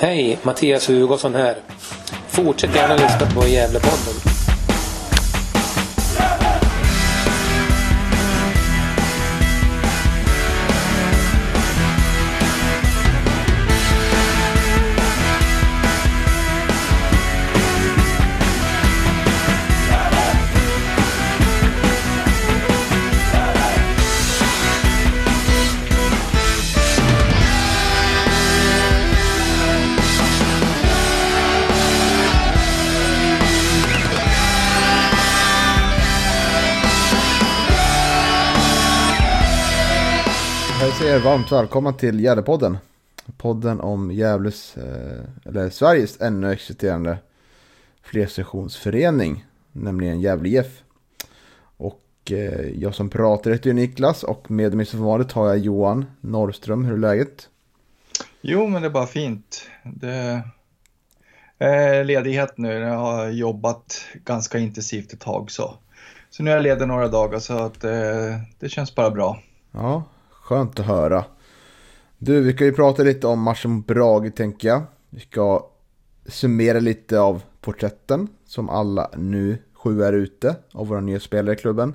Hej, Mattias Hugosson här. Fortsätt gärna lyssna på Gävlepodden. Er varmt välkomna till Gävlepodden. Podden om Gävles, eh, eller Sveriges ännu existerande flersektionsförening, nämligen Gävle IF. Och eh, jag som pratar heter Niklas och med mig som vanligt har jag Johan Norrström. Hur är läget? Jo, men det är bara fint. Det är ledighet nu. Jag har jobbat ganska intensivt ett tag så. Så nu är jag ledig några dagar så att det, det känns bara bra. Ja, Skönt att höra. Du, vi kan ju prata lite om matchen mot Brage tänker jag. Vi ska summera lite av porträtten som alla nu sju är ute av våra nya spelare i klubben.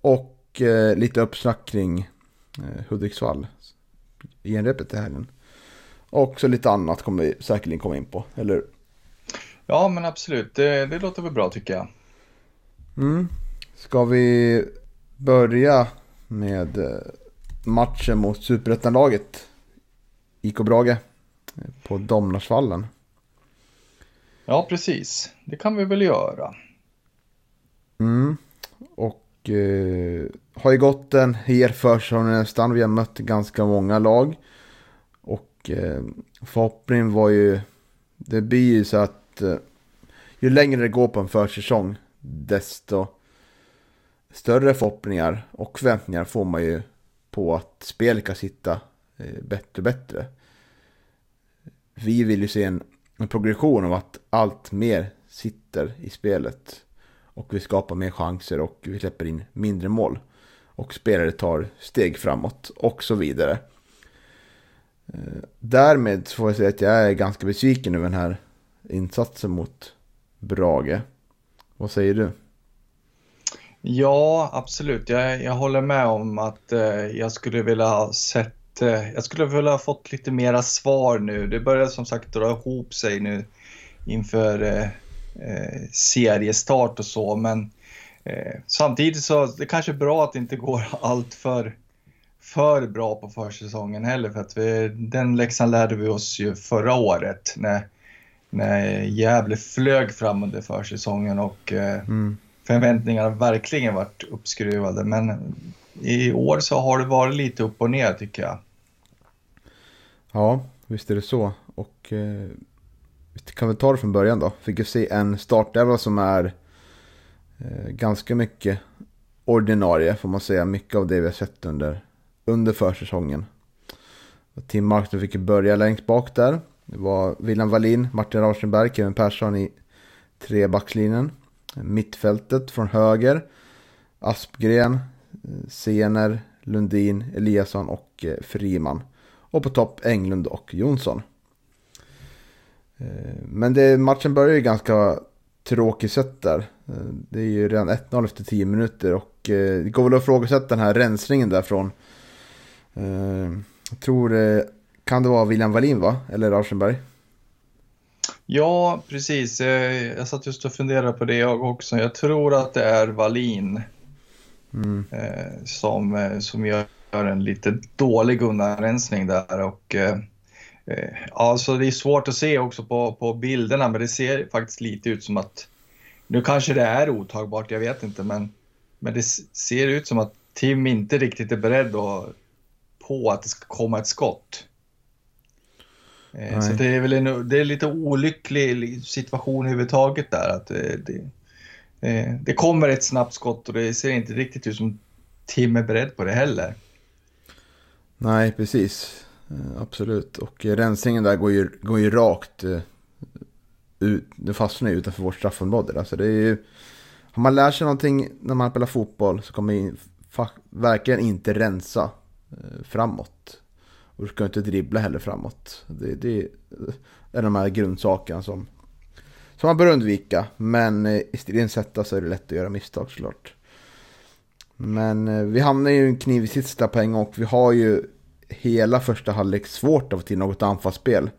Och eh, lite uppsnack kring eh, Hudiksvall i en repet i helgen. Och så lite annat kommer vi säkerligen komma in på, eller Ja, men absolut. Det, det låter väl bra tycker jag. Mm. Ska vi börja med eh, matchen mot superettanlaget IK Brage på Domnarsvallen. Ja, precis. Det kan vi väl göra. Mm. Och eh, har ju gått en hel försäsong nästan. Vi har mött ganska många lag. Och eh, förhoppningen var ju, det blir ju så att eh, ju längre det går på en försäsong desto större förhoppningar och förväntningar får man ju på att spelet kan sitta eh, bättre och bättre. Vi vill ju se en, en progression av att allt mer sitter i spelet. Och vi skapar mer chanser och vi släpper in mindre mål. Och spelare tar steg framåt och så vidare. Eh, därmed får jag säga att jag är ganska besviken över den här insatsen mot Brage. Vad säger du? Ja, absolut. Jag, jag håller med om att eh, jag skulle vilja ha sett, eh, jag skulle vilja ha fått lite mera svar nu. Det börjar som sagt dra ihop sig nu inför eh, eh seriestart och så, men eh, samtidigt så det kanske är bra att det inte går allt för, för bra på försäsongen heller, för att vi, den läxan lärde vi oss ju förra året när, när Gävle flög fram under försäsongen och eh, mm förväntningarna verkligen varit uppskruvade. Men i år så har det varit lite upp och ner tycker jag. Ja, visst är det så. Och eh, vi kan väl ta det från början då. Fick ju se en startelva som är eh, ganska mycket ordinarie får man säga. Mycket av det vi har sett under, under försäsongen. Tim Markström fick ju börja längst bak där. Det var William Wallin, Martin Rauschenberg, Kevin Persson i trebackslinjen. Mittfältet från höger. Aspgren, Sener, Lundin, Eliasson och eh, Friman. Och på topp Englund och Jonsson. Eh, men det, matchen börjar ju ganska tråkigt sätt där. Eh, det är ju redan 1-0 efter 10 minuter och det går väl att ifrågasätta den här rensningen därifrån. Jag tror det kan det vara William Wallin va? Eller Rauschenberg? Ja, precis. Eh, jag satt just och funderade på det jag också. Jag tror att det är Wallin mm. Eh, som, eh, som gör en lite dålig undanrensning där. Och, alltså det är svårt att se också på, på bilderna, men det ser faktiskt lite ut som att nu kanske det är otagbart, jag vet inte, men, men det ser ut som att Tim inte riktigt är beredd på att det ska komma ett skott. Eh, Nej. Så det är väl en, det är lite olycklig situation överhuvudtaget där. Att det, det, eh, det kommer ett snabbt skott och det ser inte riktigt ut som Tim är beredd på det heller. Nej, precis. Eh, absolut. Och rensningen där går ju, går ju rakt ut. Det fastnar ju utanför vårt straffområde. Alltså det är ju, har man lärt sig någonting när man spelar fotboll så kommer man verkligen inte rensa framåt. Och du ska inte dribbla heller framåt. Det, det är de här grundsakerna som, som man bör undvika. Men eh, i striden så är det lätt att göra misstag såklart. Men eh, vi hamnar ju i en knivig sista poäng och vi har ju hela första halvlek svårt att få till något anfallsspel.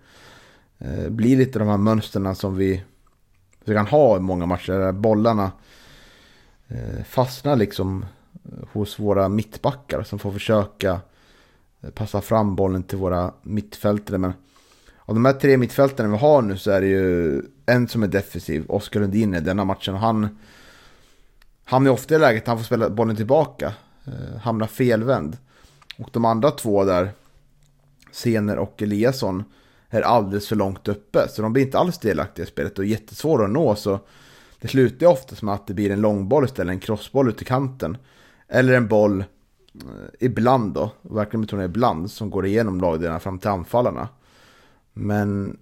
Det blir lite de här mönsterna som vi, vi kan ha i många matcher. Där bollarna fastnar liksom hos våra mittbackar som får försöka passa fram bollen till våra mittfältare. Men av de här tre mittfältarna vi har nu så är det ju en som är defensiv, Oskar Lundin i denna matchen. Han hamnar ofta i läget att han får spela bollen tillbaka. Eh, hamnar felvänd. Och de andra två där, Sener och Eliasson, är alldeles för långt uppe. Så de blir inte alls delaktiga i spelet och jättesvåra att nå. Så det slutar oftast med att det blir en långboll istället, en crossboll ut i kanten. Eller en boll, eh, Eh, ibland då, verkligen betonar ibland, som går igenom lagdelarna fram till anfallarna. Men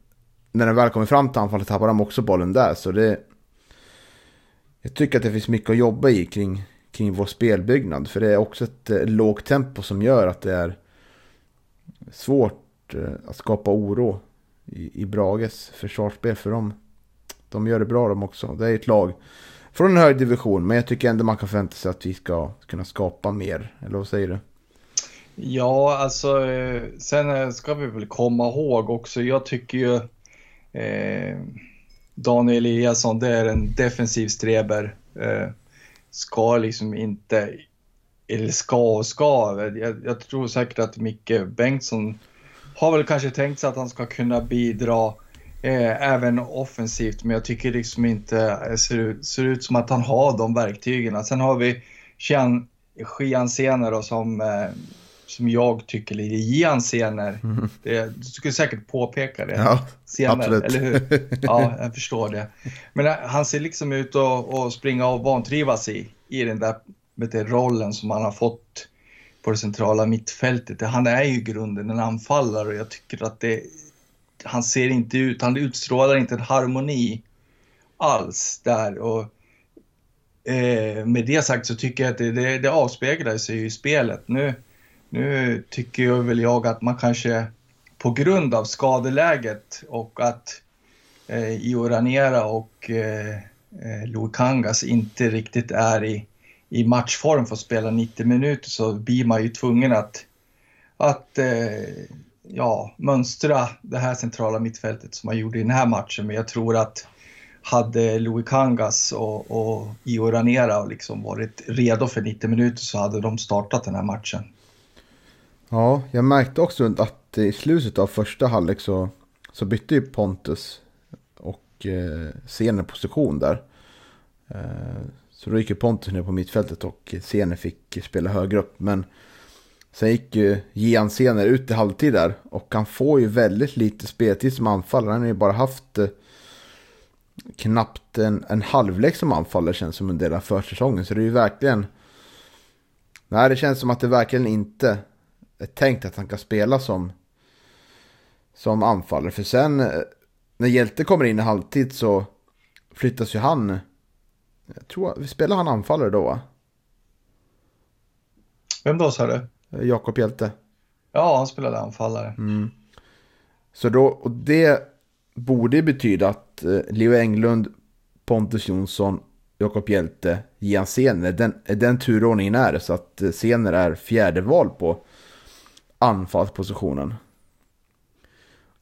när den väl kommer fram till anfallet tappar de också bollen där. Så det... Jag tycker att det finns mycket att jobba i kring, kring vår spelbyggnad. För det är också ett eh, lågt tempo som gör att det är svårt eh, att skapa oro i, i Brages försvarsspel. För dem, de gör det bra de också. Det är ett lag från en hög division. Men jag tycker ändå man kan förvänta sig att vi ska kunna skapa mer. Eller vad säger du? Ja, alltså eh, sen eh, ska vi väl komma ihåg också. Jag tycker ju eh, Daniel Eliasson, det är en defensiv streber. Eh, ska liksom inte, eller ska och ska. Jag, jag, tror säkert att Micke Bengtsson har väl kanske tänkt sig att han ska kunna bidra eh, även offensivt, men jag tycker liksom inte det ser ut, ser ut som att han har de verktygen. Sen har vi Xian Senare som eh, som jag tycker lite Gian-scener. Mm. Du skulle säkert påpeka det. Ja, senare, absolut. Eller hur? Ja, jag förstår det. Men eh, han ser liksom ut att springa och vantrivas i, i den där det, rollen som han har fått på det centrala mittfältet. Han är ju i grunden en anfallare och jag tycker att det, han ser inte ut, han utstrålar inte en harmoni alls där. Och, eh, med det sagt så tycker jag att det, det, det avspeglar sig i spelet. Nu, nu tycker jag väl jag att man kanske på grund av skadeläget och att eh, Io Ranera och eh, eh, Louis Kangas inte riktigt är i, i matchform för att spela 90 minuter så blir man ju tvungen att, att eh, ja, mönstra det här centrala mittfältet som man gjorde i den här matchen. Men jag tror att hade Louis Kangas och, och Io Ranera liksom varit redo för 90 minuter så hade de startat den här matchen. Ja, jag märkte också att i slutet av första halvlek så, så bytte ju Pontus och eh, Sene position där. Eh, så då gick ju Pontus ner på mittfältet och Sene fick spela högre upp. Men sen gick ju Gian senare ut i halvtid där och han får ju väldigt lite speltid som anfallare. Han har ju bara haft eh, knappt en, en halvlek som anfallare känns som en del av försäsongen. Så det är ju verkligen... Nej, det känns som att det verkligen inte är tänkt att han kan spela som, som anfallare. För sen eh, när Hjälte kommer in i halvtid så flyttas ju han. Jag tror, spelar han anfallare då va? Vem då sa du? Eh, Jakob Hjälte. Ja, han spelade anfallare. Mm. Så då, och det borde betyda att eh, Leo Englund, Pontus Jonsson, Jakob Hjälte, Gian Sener, den, den turordningen är så att Sener är fjärde val på anfallspositionen.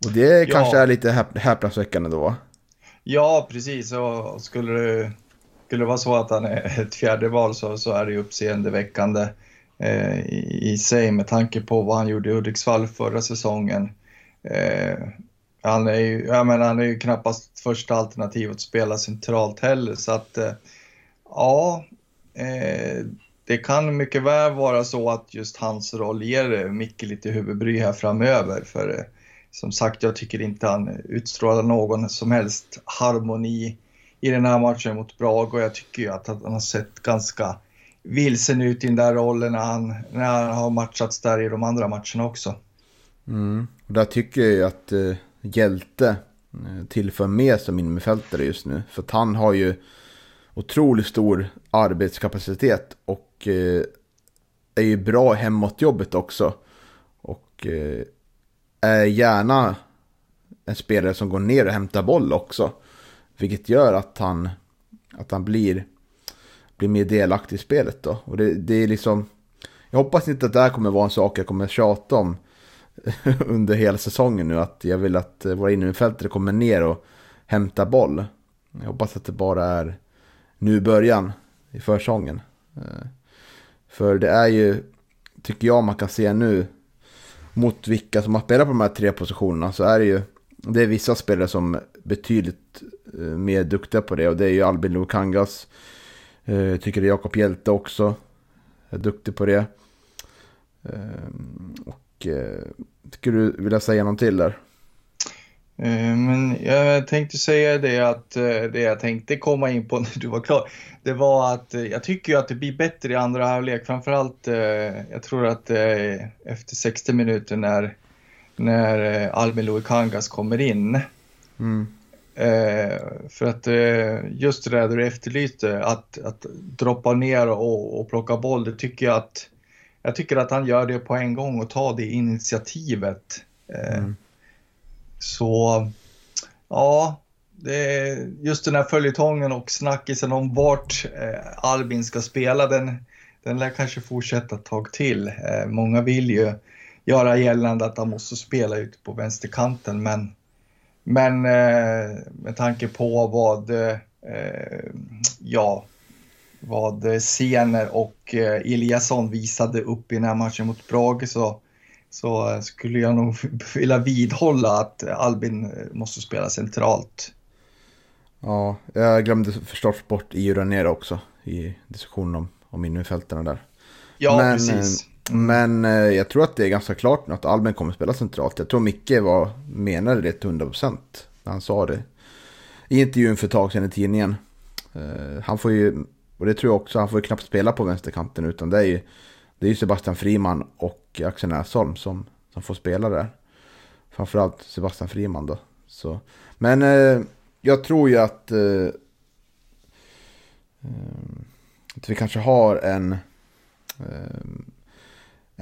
Och det ja. kanske är lite häpnadsväckande då. Ja, precis. Och skulle det, skulle det vara så att han är ett fjärde val så, så är det ju uppseendeväckande eh, Eh, i, i sig med tanke på vad han gjorde i Hudiksvall förra säsongen. Eh, han, är ju, jag menar, han är ju knappast första alternativet att spela centralt heller så att eh, ja, eh, det kan mycket väl vara så att just hans roll ger eh, Micke lite huvudbry här framöver. För eh, som sagt, jag tycker inte han utstrålar någon som helst harmoni i den här matchen mot Brage och jag tycker ju att han har sett ganska vilsen ut i den där rollen när han, när han har matchats där i de andra matcherna också. Mm. Och där tycker jag ju att eh, Hjälte eh, tillför mer som innermittfältare just nu. För att han har ju otroligt stor arbetskapacitet och eh, är ju bra hemåt jobbet också. Och eh, är gärna en spelare som går ner och hämtar boll också. Vilket gör att han, att han blir, blir mer delaktig i spelet då. Och det, det är liksom, jag hoppas inte att det här kommer vara en sak jag kommer tjata om under hela säsongen nu. Att jag vill att eh, våra innermittfältare kommer ner och hämtar boll. Jag hoppas att det bara är nu i början i försäsongen. Eh, för det är ju, tycker jag man kan se nu, mot vilka som har spelat på de här tre positionerna så är det ju, det är vissa spelare som är betydligt eh, mer duktiga på det och det är ju Albin Lukangas. Jag eh, tycker det är Jakob Hjälte också, är duktig på det. Och tycker du vill säga något till där? Eh, men jag tänkte säga det att eh, det jag tänkte komma in på när du var klar, det var att eh, jag tycker att det blir bättre i andra halvlek. Framförallt, jag tror att efter 60 minuter när, när Albin Luikangas kommer in. Mm. För att just det där du efterlyste, att, att droppa ner och, och plocka boll, det tycker jag att jag tycker att han gör det på en gång och tar det initiativet. Mm. Så ja, det just den här följetongen och snackisen om vart eh, Albin ska spela, den, den lär kanske fortsätta ett tag till. Eh, många vill ju göra gällande att han måste spela ute på vänsterkanten, men, men eh, med tanke på vad, eh, ja, vad Sener och eh, Eliasson visade upp i den här matchen mot Brage så så skulle jag nog vilja vidhålla att Albin måste spela centralt. Ja, jag glömde förstås bort Io Ranera också i diskussionen om, om innerfältarna där. Ja, men, precis. Men eh, jag tror att det är ganska klart nu att Albin kommer spela centralt. Jag tror Micke var, menade det till 100% när han sa det. I intervjun för ett tag sedan i tidningen. Eh, han får ju, och det tror jag också, han får ju knappt spela på vänsterkanten utan det är ju det är ju Sebastian Friman och Axel Näsholm som, som får spela där. Framförallt Sebastian Friman då. Så. Men eh, jag tror ju att, eh, eh att vi kanske har en, eh,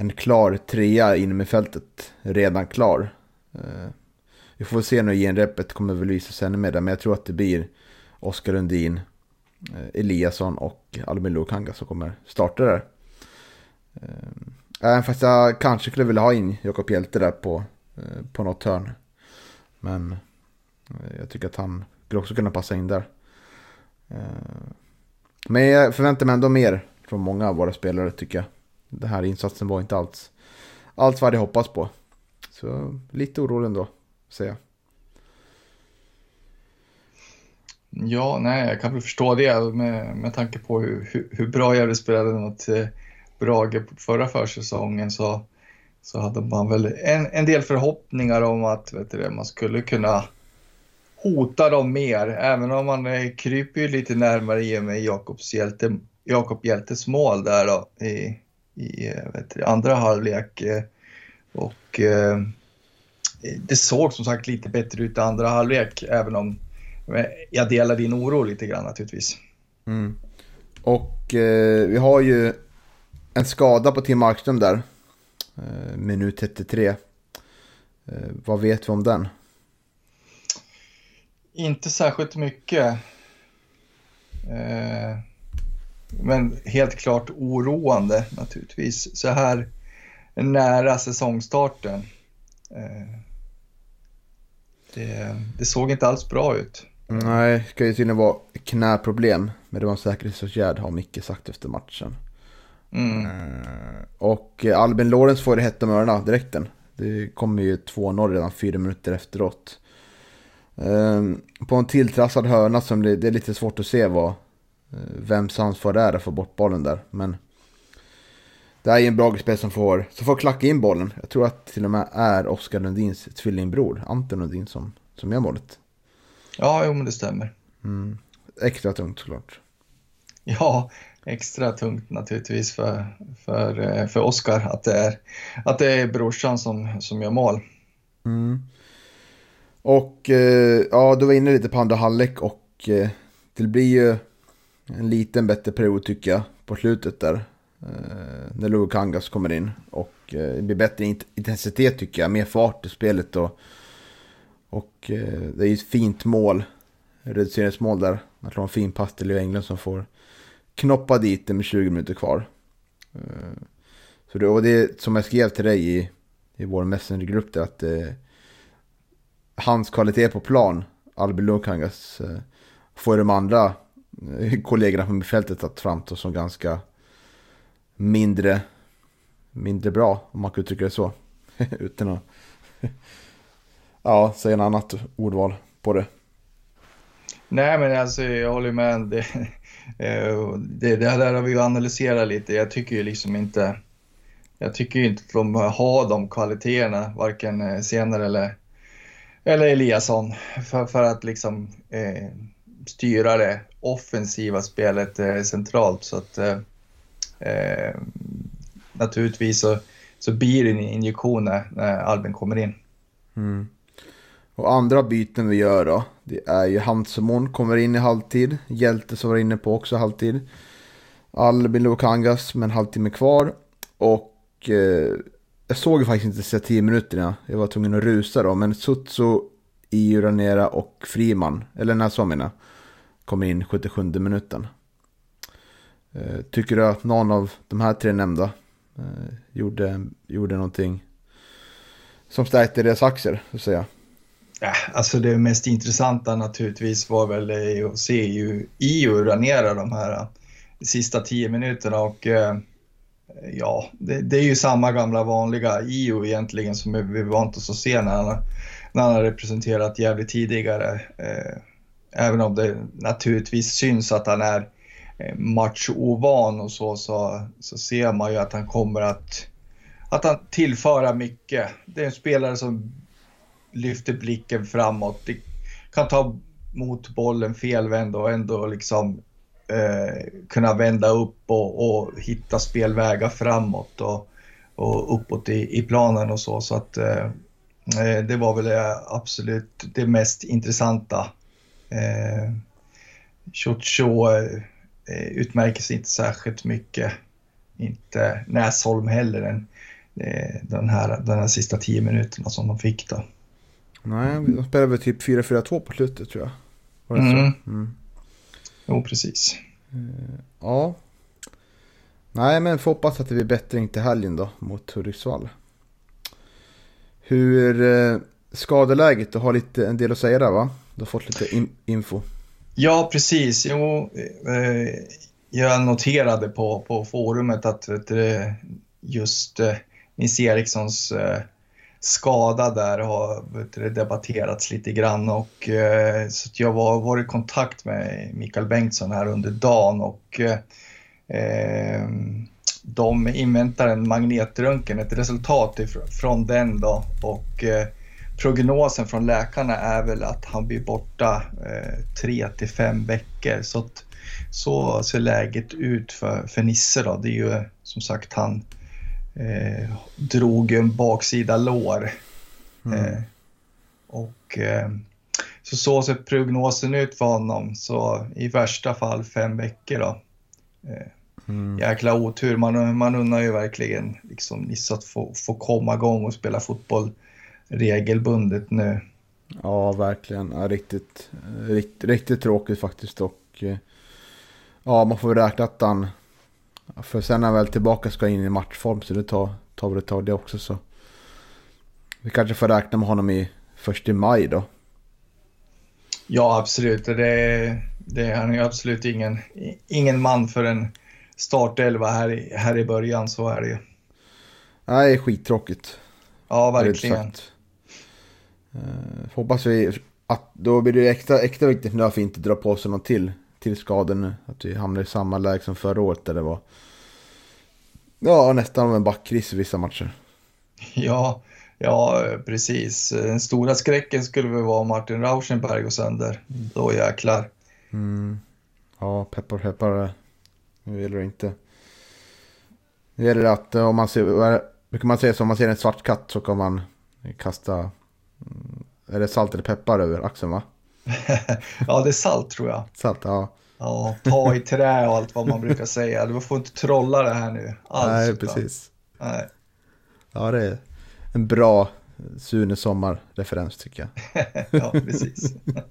en klar trea inom i fältet redan klar. Eh, vi får se nu, genrepet kommer väl visa sig ännu mer där, men jag tror att det blir Oskar Lundin, eh, Eliasson och Albin Lukanga som kommer starta där. Eh, även fast jag kanske skulle vilja ha in Jakob Hjelte där på, eh, på något hörn. Men eh, jag tycker att han skulle också kunna passa in där. Men jag förväntar mig ändå mer från många av våra spelare tycker jag. Den här insatsen var inte alls allt vad jag hade hoppats på. Så lite orolig ändå, säger jag. Ja, nej, jag kan väl förstå det med, med tanke på hur, hur, hur bra jag spelade mot eh, Brage förra försäsongen så, så hade man väl en, en del förhoppningar om att vet du, man skulle kunna hota dem mer, även om man eh, kryper ju lite närmare i och med Hjälte, Jakob Hjältes mål där då, i, i eh, du, andra halvlek. Eh, och eh, det såg som sagt lite bättre ut i andra halvlek, även om jag delar din oro lite grann naturligtvis. Mm. Och eh, vi har ju en skada på Tim Markström där. Eh, minut 33. Eh, vad vet vi om den? Inte särskilt mycket. Eh, men helt klart oroande naturligtvis. Så här nära säsongstarten. Det, det, såg inte alls bra ut. Nej, det ska ju tydligen vara knäproblem. Men det var en säkerhetsåtgärd har Micke sagt efter matchen. Mm. Eh, och Albin Lorenz får det hett om öronen direkten. Det kommer ju 2-0 redan fyra minuter efteråt. Ehm, på en tilltrassad hörna som det, är lite svårt att se vad eh, vems ansvar det är att få bort bollen där. Men det är ju en Brage-spel som får, som får klacka in bollen. Jag tror att till och med är Oskar Lundins tvillingbror, Anton Lundin, som, som gör målet. Ja, jo men det stämmer. Mm. Extra tungt såklart. Ja, extra tungt naturligtvis för, för, eh, för Oskar att det är, att det är brorsan som, som gör mål. Mm. Och eh, ja, du var inne lite på andra halvlek och eh, det blir ju en liten bättre period tycker jag på slutet där. Eh, när Kangas kommer in. Och eh, det blir bättre intensitet tycker jag. Mer fart i spelet. Och, och eh, det är ju ett fint mål. Reduceringsmål där. Man slår en fin pass till Leo Englund som får knoppa dit det med 20 minuter kvar. Eh, så det, och det som jag skrev till dig i, i vår messengergrupp där att eh, hans kvalitet på plan, Albin Lukangas, eh, får de andra Eh, kollegorna på fältet att framstå som ganska mindre, mindre bra, om man kan uttrycka det så. Utan att ja, säga en annat ordval på det. Nej, men alltså jag håller med. Det, det, det där har vi ju analyserat lite. Jag tycker ju liksom inte... Jag tycker ju inte att de har de kvaliteterna, varken eh, senare eller, eller Eliasson, för, för att liksom eh, styra det offensiva spelet eh, centralt. Så att eh, eh, naturligtvis så, så blir det en injektion när, när Albin kommer in. Mm. Och andra byten vi gör då, det är ju Hansemon kommer in i halvtid. Hjälte som var inne på också halvtid. Albin Lukangas med en halvtimme kvar. Och eh, jag såg faktiskt inte sista tio minuterna. Jag var tvungen att rusa då. Men Sutsu, Iuranera och Friman, eller Nasomina, kom in 77 minuten. Eh, tycker du att någon av de här tre nämnda eh, gjorde, gjorde någonting som stärkte deras aktier, så att säga? Ja, alltså det mest intressanta naturligtvis var väl att se ju Io ranera de här eh, sista tio minuterna och ja, det, det, är ju samma gamla vanliga Io egentligen som vi vant oss att se när han, när han har representerat jävligt tidigare. Även om det naturligtvis syns att han är eh, matchovan och så, så, så ser man ju att han kommer att, att han tillföra mycket. Det är en spelare som lyfter blicken framåt. Det kan ta mot bollen felvänd och ändå liksom eh, kunna vända upp och, och, hitta spelvägar framåt och, och uppåt i, i planen och så. Så att eh, eh det var väl absolut det mest intressanta. Eh, Chocho Eh, utmärker sig inte särskilt mycket. Inte Näsholm heller än eh, den här, den här sista tio minuterna som de fick då. Nej, de spelade väl typ 4-4-2 på slutet tror jag. Var det mm. så? Mm. Jo, precis. Eh, ja. Nej, men får hoppas att det blir bättre till helgen då mot Hudiksvall. Hur eh, skadeläget, du har lite, en del att säga där va? Du har fått lite in, info. Ja, precis. Jo, eh, jag noterade på, på forumet att vet du, just eh, Nils Erikssons eh, skada där har vet du, debatterats lite grann och eh, så jag var, var i kontakt med Mikael Bengtsson här under dagen och eh, de inväntar en magnetröntgen, ett resultat ifrån den då och eh, prognosen från läkarna är väl att han blir borta eh, tre till fem veckor. Så, att, så ser läget ut för, för Nisse då. Det är ju som sagt han eh, drog en baksida lår. Mm. Eh, och eh, så så ser prognosen ut för honom. Så i värsta fall fem veckor då. Eh, mm. Jäkla otur. Man, man undrar ju verkligen liksom Nisse att få, få komma igång och spela fotboll regelbundet nu. Ja, verkligen. Ja, riktigt, riktigt, riktigt tråkigt faktiskt. Och eh, ja, man får räkna att han... För sen är han väl tillbaka ska in i matchform så det tar, tar väl ett tag det också. Så vi kanske får räkna med honom i först i maj då. Ja, absolut. Det, det, han är absolut ingen, ingen man för en startelva här, här i början, så är det ju. Nej, skittråkigt. Ja, verkligen. Uh, hoppas vi att då blir det extra, extra viktigt nu att vi inte drar på oss någon till, till skador nu. Att vi hamnar i samma läge som förra året där det var ja, nästan en backkris i vissa matcher. Ja, ja, precis. Den stora skräcken skulle väl vara Martin Rauschenberg och sönder. Då jäklar. Mm. Ja, peppar peppar. Nu gäller det inte. Nu gäller det att om man ser, brukar man säga så om man ser en svart katt så kan man kasta är det salt eller peppar över axeln va? ja, det är salt tror jag. Salt, ja. Ja, ta i trä och allt vad man brukar säga. Du får inte trolla det här nu. Alls, Nej, utan- precis. Nej. Ja, det är en bra Sune Sommar-referens tycker jag. Ja, precis.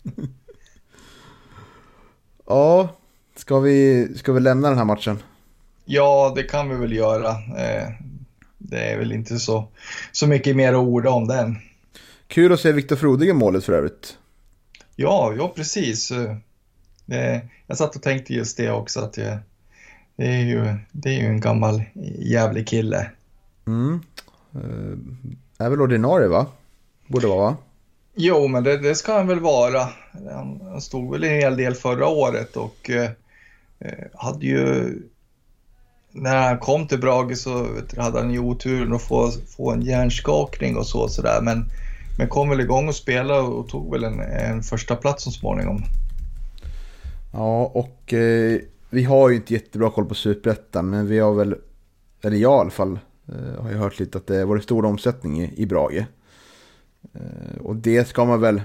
Ja, ska vi, ska vi lämna den här matchen? Ja, det kan vi väl göra. Eh, Det är väl inte så, så mycket mer att orda om den. Kul att se Viktor Frodig i målet för övrigt. Ja, ja precis. Jag satt och tänkte just det också, att det, det, är, ju, det är ju en gammal jävlig kille. Mm. Eh, är väl ordinarie va? Borde vara va? Jo, men det, det ska han väl vara. Han, han stod väl en hel del förra året och eh, hade ju... När han kom till Brage så hade han ju oturen att få, få en hjärnskakning och så sådär. Men, men kom väl igång och spelade och tog väl en, en första plats så småningom. Ja, och eh, vi har ju inte jättebra koll på Superettan, men vi har väl, eller jag i alla fall, eh, har ju hört lite att det var stor omsättning i, i Brage. Eh, och det ska man väl,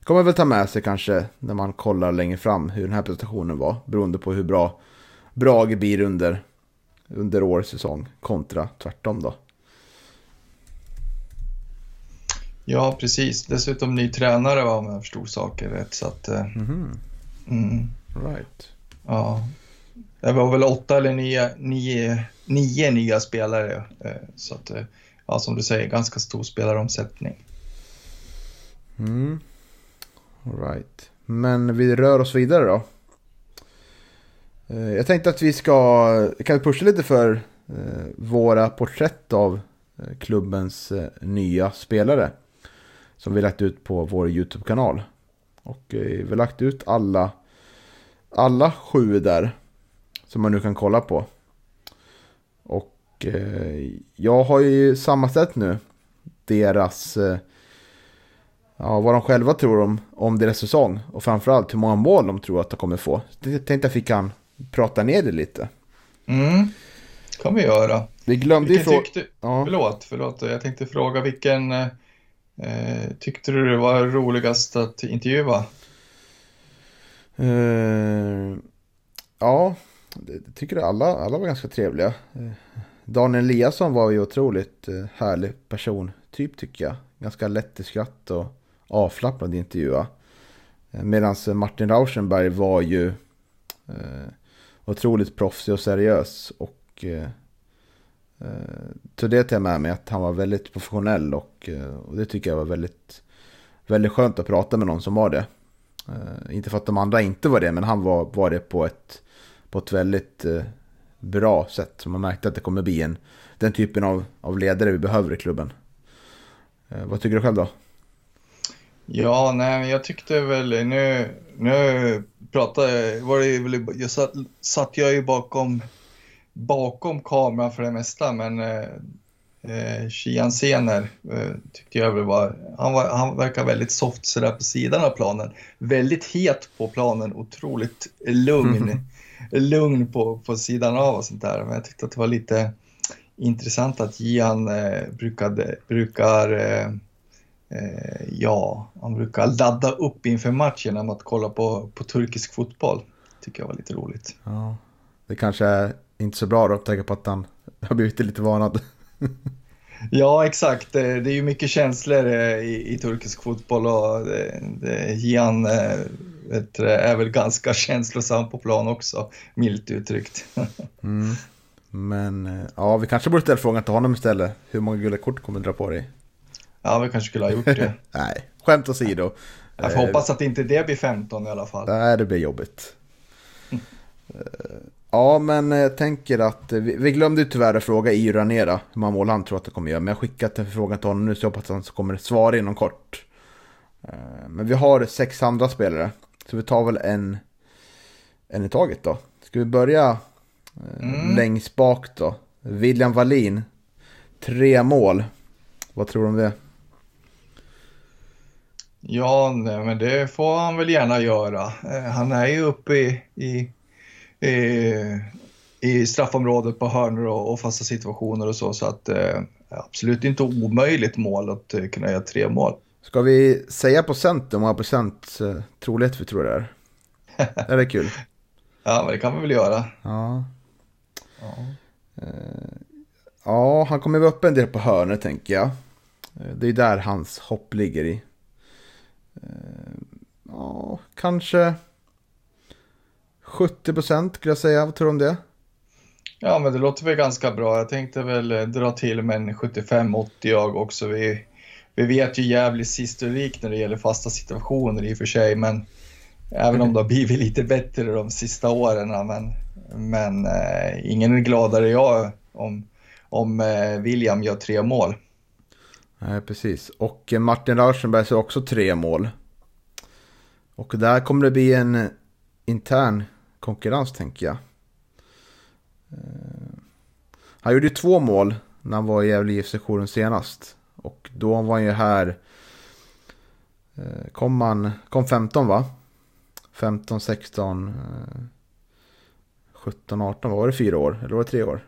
ska man väl ta med sig kanske när man kollar längre fram hur den här prestationen var, beroende på hur bra Brage blir under, under årets säsong kontra tvärtom då. Ja, precis. Dessutom ny tränare va, om jag förstod saker rätt. Så att, Mhm, mm, right. ja. Det var väl åtta eller nio, nio, nio nya spelare. eh, Så att, eh, ja, som du säger, ganska stor spelaromsättning. Mm. Right. Men vi rör oss vidare då. Jag tänkte att vi ska, kan vi pusha lite för våra porträtt av klubbens nya spelare. Som vi lagt ut på vår YouTube-kanal. Och eh, vi har lagt ut alla, alla sju där. Som man nu kan kolla på. Och eh, jag har ju sammanställt nu deras eh, ja, vad de själva tror om, om deras säsong. Och framförallt hur många mål de tror att de kommer få. Jag tänkte att vi kan prata ner det lite. Mm, kan vi göra. Vi glömde ju fråga... tyckte, Ja. förlåt, förlåt, jag tänkte fråga vilken eh, tyckte du det var roligast att intervjua? Eh, ja, det tycker alla, alla var ganska trevliga. Eh, Daniel Eliasson var ju otroligt eh, härlig person, typ tycker jag. Ganska lätt i skratt och avslappnad i intervjua. Eh, Medan Martin Rauschenberg var ju eh, otroligt proffsig och seriös. Och eh, Eh, så tog det till jag med mig att han var väldigt professionell och, eh, och det tycker jag var väldigt, väldigt skönt att prata med någon som var det. Eh, inte för att de andra inte var det, men han var, var det på ett, på ett väldigt bra sätt. Så man märkte att det kommer bli en, den typen av, av ledare vi behöver i klubben. Vad tycker du själv då? Ja, nej, men jag tyckte väl nu, nu pratade var det väl, jag satt, satt jag ju bakom, bakom kameran för det mesta, men eh, eh, Sener eh, tyckte jag väl var, han, var, han verkar väldigt soft sådär på sidan av planen. Väldigt het på planen, otroligt lugn, lugn på, på sidan av och sånt där. Men jag tyckte att det var lite intressant att Gian eh, brukade, brukar eh, Eh, ja, han brukar ladda upp inför matchen med att kolla på, på turkisk fotboll. Tycker jag var lite roligt. Ja, det kanske är inte så bra då, tänka på att han har blivit lite varnad. Ja, exakt. Eh, Det är ju mycket känslor eh, i, i turkisk fotboll och det, Gian eh, vet är väl ganska känslosam på plan också, milt uttryckt. Mm. Men eh, ja, vi kanske borde ställa frågan till honom istället. Hur många gula kort kommer du dra på dig? Ja, vi kanske skulle ha gjort det. Nej, skämt åsido. Jag får hoppas att inte det blir 15 i alla fall. Nej, det blir jobbigt. Eh, Ja, men jag tänker att eh, vi, vi glömde ju tyvärr att fråga i Ranera hur många mål han tror att det kommer göra. Men jag har skickat en fråga till honom nu så jag hoppas att han kommer svara inom kort. Eh, Men vi har sex andra spelare. Så vi tar väl en, en i taget då. Ska vi börja eh, Mm. längst bak då? William Wallin. Tre mål. Vad tror du om det? Ja, nej, men det får han väl gärna göra. Eh, Han är ju uppe i, i, i, i straffområdet på hörnor och, och fasta situationer och så, så att eh, absolut inte omöjligt mål att eh, kunna göra tre mål. Ska vi säga procent hur många procent eh, trolighet vi tror det är? är det kul? Ja, men det kan vi väl göra. Ja. Ja. Ja, han kommer vara uppe en del på hörnet tänker jag. Eh, Det är där hans hopp ligger i. Eh, Ja, kanske 70% skulle jag säga. Vad tror du om det? Ja, men det låter väl ganska bra. Jag tänkte väl eh, dra till med en 75-80 jag också. Vi, vi vet ju jävligt historik när det gäller fasta situationer i och för sig, men även om det har blivit lite bättre de sista åren. Men, men eh, ingen är gladare än jag om, om eh, William gör tre mål. Nej, precis. Och eh, Martin Rauschenberg ser också tre mål. Och där kommer det bli en intern konkurrens tänker jag. Eh, Han gjorde ju två mål när han var i Gävle IF-sektionen senast. Och då var han ju här. eh, Kom han, kom 15 va? 15, 16, eh, 17, 18. Var det fyra år? Eller var det tre år?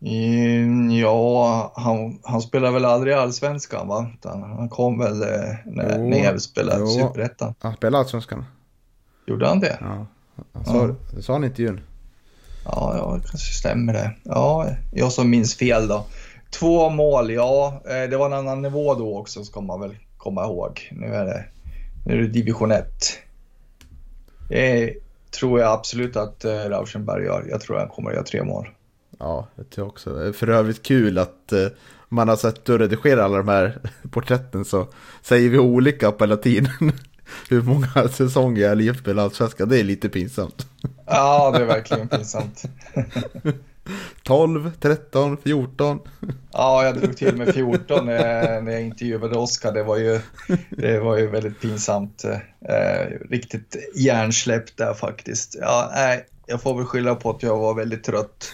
Mm, Ja, han, han spelar väl aldrig i Allsvenskan va? Han kom väl eh, när, Gävle spelade. Superettan. Han spelade Allsvenskan. Gjorde han det? Ja. Han sa, Det sa han i intervjun. Ja, ja, det kanske stämmer det. Ja, jag som minns fel då. Två mål, ja, eh, det var en annan nivå då också ska man väl komma ihåg. Nu är det, nu är det division 1. Det tror jag absolut att eh, Rauschenberg gör. Jag tror han kommer att göra tre mål. Ja, det tror jag också. För övrigt kul att eh, man har sett och redigerat alla de här porträtten så säger vi olika på hela tiden. Hur många säsonger jag levt med allsvenskan, det är lite pinsamt. Ja, det är verkligen pinsamt. 12, 13, 14. Ja, jag drog till med 14 när, jag intervjuade Oskar. Det var ju, det var ju väldigt pinsamt. Eh, riktigt hjärnsläpp där faktiskt. Ja, nej, jag får väl skylla på att jag var väldigt trött.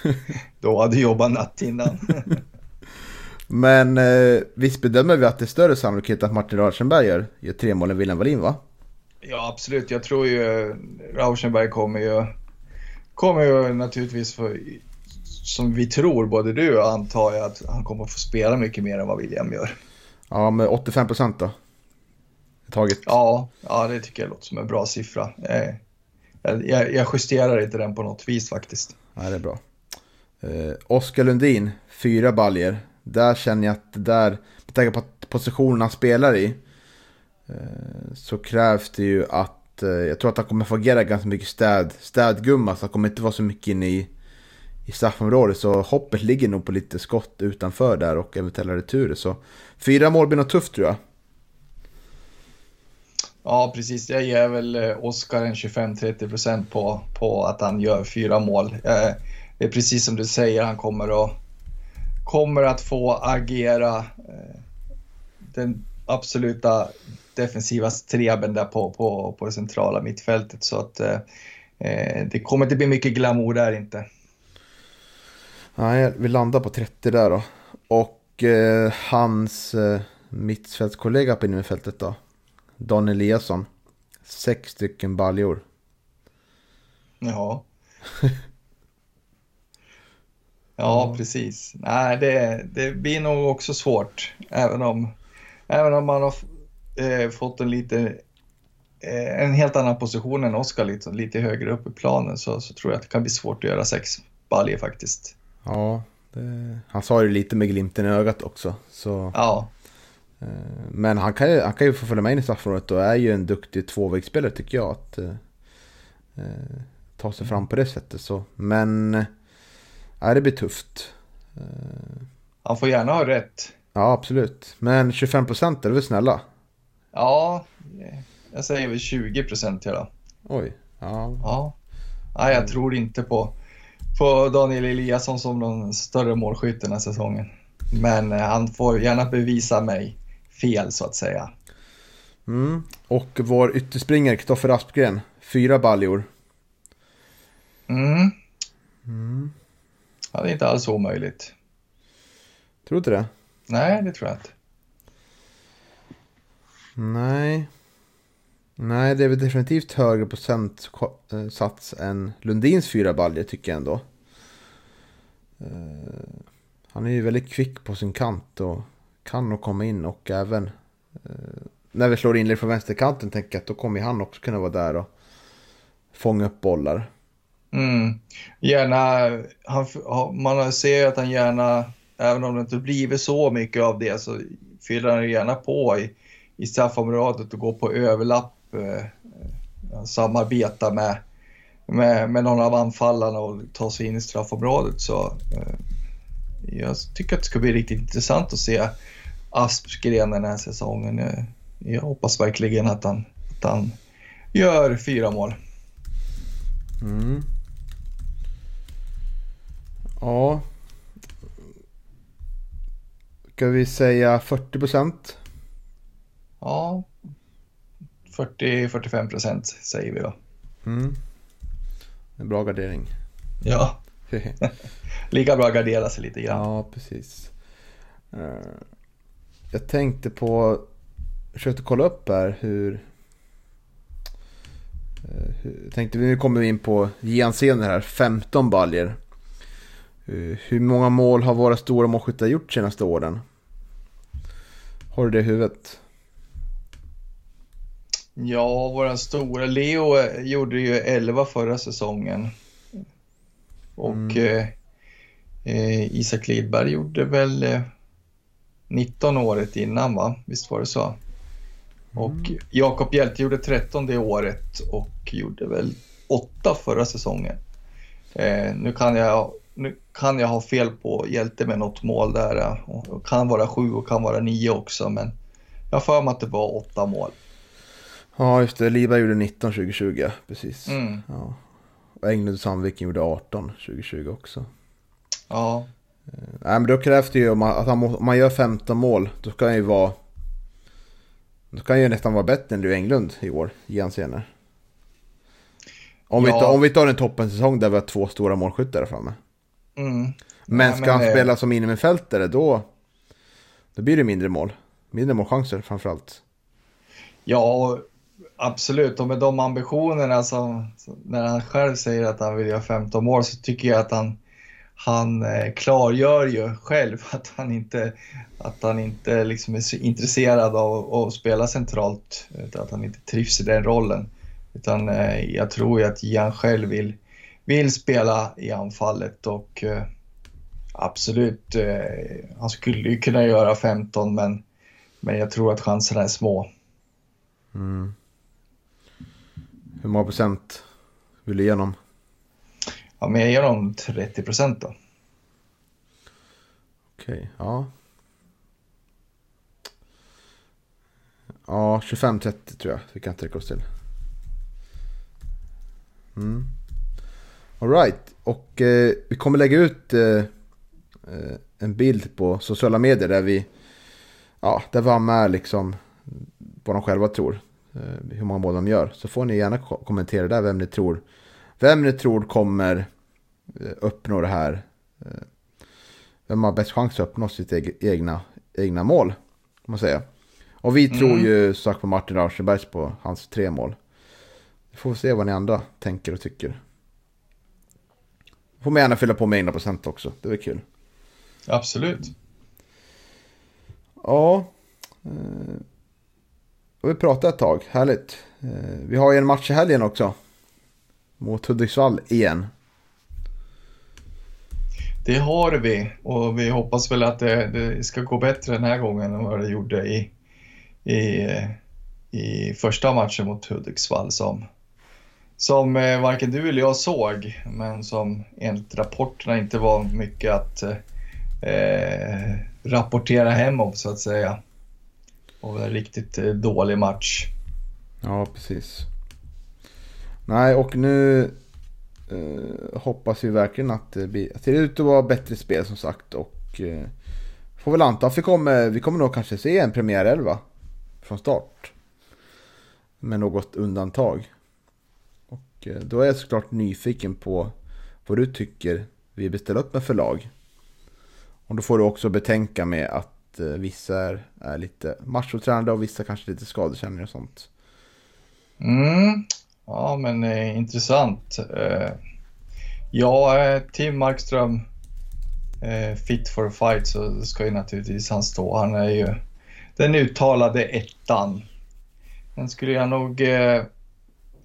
Då hade jobbat natt innan. Men eh, visst bedömer vi att det är större sannolikhet att Martin Rauschenberg gör, gör tre mål än William Wallin va? Ja, absolut. Jag tror ju Rauschenberg kommer ju, kommer ju naturligtvis för, som vi tror, både du och antar jag, att han kommer få spela mycket mer än vad William gör. Ja, med 85% då. Taget. Ja, ja det tycker jag låter som en bra siffra. Eh, jag, jag, jag justerar inte den på något vis faktiskt. Ja, det är bra. Eh, Oskar Lundin, fyra baljer. Där känner jag att det där, med tanke på att positionen han spelar i, Eh, så krävs det ju att, eh, jag tror att han kommer få agera ganska mycket städ, städgumma, så han kommer inte vara så mycket inne i, i straffområdet. Så hoppet ligger nog på lite skott utanför där och eventuella returer. Så fyra mål blir nog tufft tror jag. Ja, precis. Jag ger väl eh, Oskar en 25-30% på, på att han gör fyra mål. Det är precis som du säger, han kommer att, kommer att få agera den absoluta defensiva streben där på, på, på det centrala mittfältet. Så att eh, eh, det kommer inte bli mycket glamour där inte. Nej, vi landar på 30 där då. Och eh, hans eh, mittfältskollega på innerfältet då. Dan Eliasson. Sex stycken baljor. Ja. Ja, precis. Nej, det, det blir nog också svårt. Även om, även om man har eh, fått en lite eh, en helt annan position än Oskar, lite, lite högre upp i planen, så, så tror jag att det kan bli svårt att göra sex baljor faktiskt. Ja, det, han sa ju lite med glimten i ögat också. Så, Ja, eh, men han kan, ju, han kan ju få följa med in i straffområdet och är ju en duktig tvåvägsspelare tycker jag. Att eh, eh, ta sig fram på det sättet. Så. Men eh, det blir tufft. Eh, han får gärna ha rätt. Ja, absolut. Men 25% är väl snälla? Ja, jag säger väl 20 procent hela. Oj. Ja, Ja. Nej, jag tror inte på, på Daniel Eliasson som någon större målskytt den här säsongen. Men eh, han får gärna bevisa mig fel så att säga. Mm. Och vår ytterspringare Kristoffer Aspgren. Fyra baljor. Mm. Mm. Ja, det är inte alls omöjligt. Tror du inte det? Nej, det tror jag inte. Nej. Nej, det är väl definitivt högre procentsats än Lundins fyra baljor tycker jag ändå. Eh, Han är ju väldigt kvick på sin kant och kan nog komma in och även eh, när vi slår inlägg från vänsterkanten tänker jag att då kommer han också kunna vara där och fånga upp bollar. Mm. Gärna, han, man ser ju att han gärna, även om det inte blivit så mycket av det, så fyller han gärna på i, i straffområdet och går på överlapp, eh, samarbeta med, med, med någon av anfallarna och ta sig in i straffområdet. Så eh, jag tycker att det ska bli riktigt intressant att se Aspgren den här säsongen. Jag, jag hoppas verkligen att han, att han gör fyra mål. Mm. Ja. Ska vi säga 40 procent? Ja, 40-45 procent säger vi då. Mm. En bra gardering. Ja. Lika bra att gardera sig lite grann. Ja, precis. Eh, jag tänkte på, försökte kolla upp här hur... Eh, hur tänkte vi, nu kommer vi in på Gianscener här, 15 baljer. Eh, hur många mål har våra stora målskyttar gjort senaste åren? Har du det i huvudet? Ja, våra stora. Leo gjorde ju 11 förra säsongen. Och mm. eh, Isak Lidberg gjorde väl eh, 19 året innan, va? Visst var det så? Mm. Och Jakob Hjälte gjorde 13 det året och gjorde väl 8 förra säsongen. Eh, nu kan jag nu kan jag ha fel på Hjälte med något mål där. Och kan vara sju och kan vara nio också, men jag har för mig att det var åtta mål. Ja, just det. Liva gjorde 19 2020, precis. Mm. Ja. Och Englund och Sandviken gjorde 18 2020 också. Ja. Eh, nej, men då krävs det ju om man, att han, om man gör 15 mål, då ska han ju vara... Då kan han ju nästan vara bättre än du Englund i år, i senare. Om, ja. vi tar, om vi tar en toppensäsong där vi har två stora målskyttar framme. Mm. Men ska ja, men, han spela som innermittfältare då, då blir det mindre mål. Mindre målchanser framförallt. Ja, absolut. Och med de ambitionerna som när han själv säger att han vill göra 15 mål så tycker jag att han, han eh, klargör ju själv att han inte, att han inte liksom är så intresserad av att spela centralt. Utan att han inte trivs i den rollen. Utan eh, jag tror ju att Jan själv vill vill spela i anfallet och eh, absolut, eh, han skulle ju kunna göra 15 men, men jag tror att chanserna är små. Mm. Hur många procent vill du ge honom? Ja, men jag ger honom 30 procent då. Okej, okay, ja. Ja, 25-30 tror jag vi kan sträcka oss till. Mm. Alright, och eh, vi kommer lägga ut eh, eh, en bild på sociala medier där vi, ja, där har med liksom vad de själva tror. Eh, hur många mål de gör. Så får ni gärna ko kommentera där vem ni tror, vem ni tror kommer eh, uppnå det här. Eh, vem har bäst chans att uppnå sitt egna, egna mål. Om man säger. Och vi mm. tror ju sagt på Martin Rauschenbergs på hans tre mål. Vi får se vad ni andra tänker och tycker. Får man gärna fylla på med egna procent också. Det är kul. Absolut. Ja. Eh, och vi pratat ett tag. Härligt. Eh, vi har ju en match i helgen också. Mot Hudiksvall igen. Det har vi och vi hoppas väl att det, det, ska gå bättre den här gången än vad det gjorde i, i, i första matchen mot Hudiksvall som som eh, varken du eller jag såg, men som enligt rapporterna inte var mycket att eh, eh rapportera hem om så att säga. Och en riktigt eh, dålig match. Ja, precis. Nej, och nu eh, hoppas vi verkligen att det blir... Ser ut att vara bättre spel som sagt och eh, får väl anta att vi kommer, vi kommer nog kanske se en premiärelva från start. Med något undantag. Eh, då är jag såklart nyfiken på vad du tycker vi beställer upp med förlag. Och då får du också betänka med att eh, vissa är, är lite machotränade och vissa kanske lite skadekänningar och sånt. Mm. Ja, men eh, intressant. Eh, ja, eh, Tim Markström eh, fit for a fight så ska ju naturligtvis han stå. Han är ju den uttalade ettan Sen skulle jag nog eh,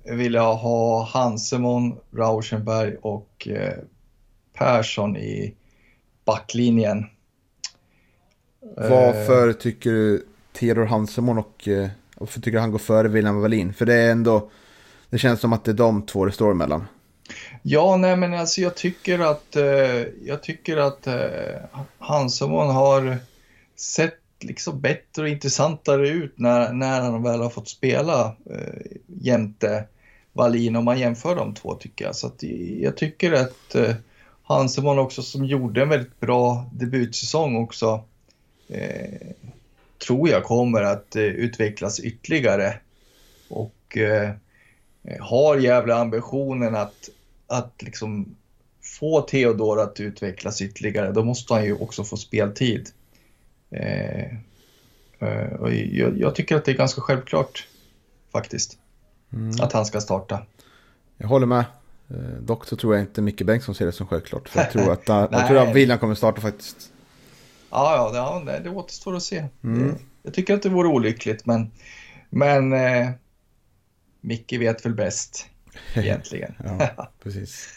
eh, vilja ha Hansemon, Rauschenberg och eh, Persson i backlinjen. Varför tycker du Theodor Hansemon och eh, varför tycker du han går före William Wallin? För det är ändå, det känns som att det är de två det står emellan. Ja, nej men alltså jag tycker att, eh, jag tycker att eh, Hansemon har sett liksom bättre och intressantare ut när, när han väl har fått spela eh, jämte Wallin om man jämför de två tycker jag. Så att jag tycker att eh, Hanseman också som gjorde en väldigt bra debutsäsong också eh, tror jag kommer att eh, utvecklas ytterligare och eh, har jävla ambitionen att, att liksom få Theodor att utvecklas ytterligare, då måste han ju också få speltid. Eh, eh, och jag, jag, tycker att det är ganska självklart faktiskt, mm. att han ska starta. Jag håller med. Eh, dock så tror jag inte Micke Bengtsson ser det som självklart. För jag tror att, jag tror att William kommer starta faktiskt. Ja, ja det, det återstår att se. Mm. Jag tycker att det vore olyckligt, men, men eh, Micke vet väl bäst egentligen. ja, precis.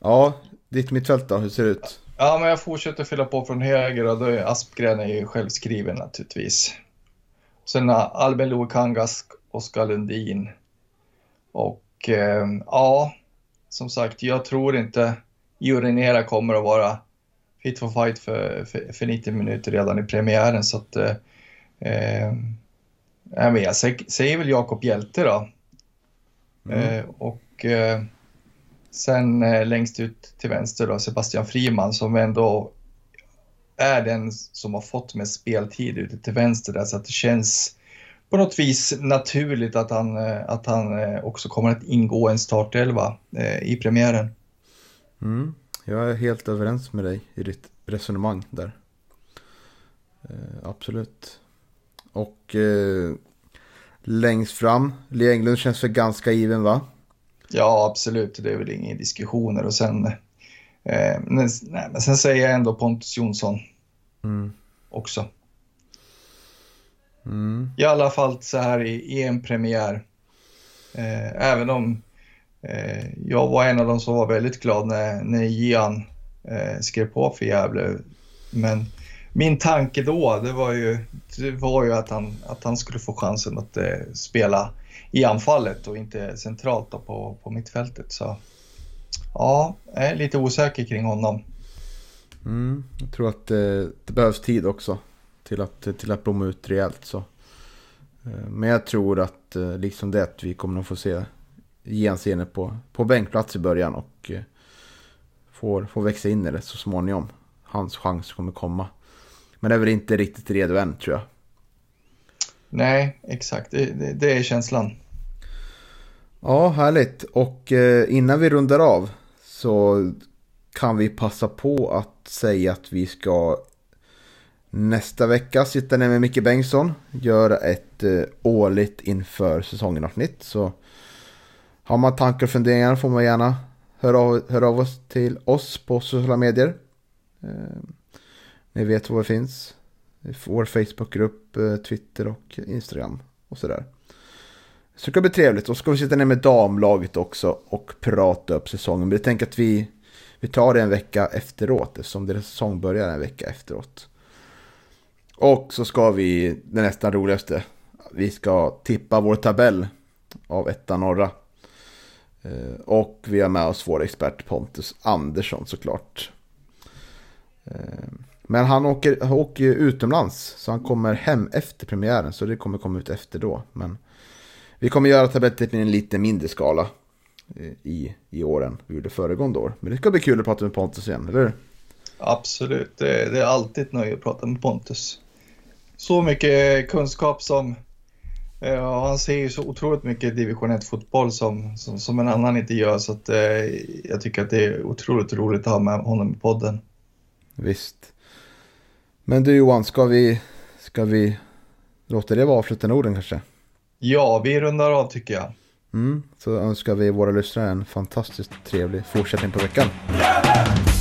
Ja, ditt mittfält då, hur ser det ut? Ja, men jag fortsätter fylla på från höger och då är Aspgren är ju självskriven naturligtvis. Sen Albin Lukangas, Oskar Lundin. Och eh, ja, som sagt, jag tror inte Jurinera kommer att vara fit for fight för, för, för 90 minuter redan i premiären. Så att, eh, eh, jag säger väl Jakob Hjälte då. Mm. Eh, och eh, sen eh, längst ut till vänster då Sebastian Friman som ändå är den som har fått mest speltid ute till vänster där så att det känns på något vis naturligt att han, eh, att han eh, också kommer att ingå en startelva eh, i premiären. Mm. Jag är helt överens med dig i ditt resonemang där. Absolut. Och eh, längst fram, Lee Englund känns för ganska given va? Ja, absolut. Det är väl inga diskussioner. Och sen, eh, men, nej, men sen säger jag ändå Pontus Jonsson mm. också. Mm. I alla fall så här i, i en premiär. Eh, även om eh, jag var en av dem som var väldigt glad när, när Gian eh, skrev på för Gävle. Men min tanke då, det var ju, det var ju att, han, att han skulle få chansen att eh, spela i anfallet och inte centralt på, på mittfältet. Så ja, jag är lite osäker kring honom. Mm, jag tror att det, eh, det behövs tid också till att, till att blomma ut rejält. Så. Eh, men jag tror att eh, liksom det att vi kommer att få se Jens på, på bänkplats i början och får, får växa in i det så småningom. Hans chans kommer komma. Men det är väl inte riktigt redo än tror jag. Nej, exakt. Det, det, det är känslan. Ja, härligt. Och eh, innan vi rundar av så kan vi passa på att säga att vi ska nästa vecka sitter ni med Micke Bengtsson. Gör ett eh, årligt inför säsongen avsnitt. Så har man tankar och funderingar får man gärna höra av, höra av oss till oss på sociala medier. Eh, ni vet var det finns. Vår Facebookgrupp, eh, Twitter och Instagram och sådär. Så det ska bli trevligt. Och så ska vi sitta ner med damlaget också och prata upp säsongen. Men jag tänker att vi, vi tar det en vecka efteråt eftersom deras säsong börjar en vecka efteråt. Och så ska vi, det nästan roligaste, vi ska tippa vår tabell av etta norra. Eh, och vi har med oss vår expert Pontus Andersson såklart. Eh, men han åker, han åker ju utomlands. Så han kommer hem efter premiären. Så det kommer komma ut efter då. Men vi kommer göra tabellet i en lite mindre skala. Eh, I, i åren vi gjorde föregående år. Men det ska bli kul att prata med Pontus igen, eller hur? Absolut, det, det är alltid ett nöje att prata med Pontus. Så mycket kunskap som Ja, han ser ju så otroligt mycket division 1-fotboll som, som, som, en annan inte gör. Så att, eh, jag tycker att det är otroligt roligt att ha med honom i podden. Visst. Men du Johan, ska vi, ska vi låta det vara avslutande orden kanske? Ja, vi rundar av tycker jag. Mm, så önskar vi våra lyssnare en fantastiskt trevlig fortsättning på veckan. Yeah!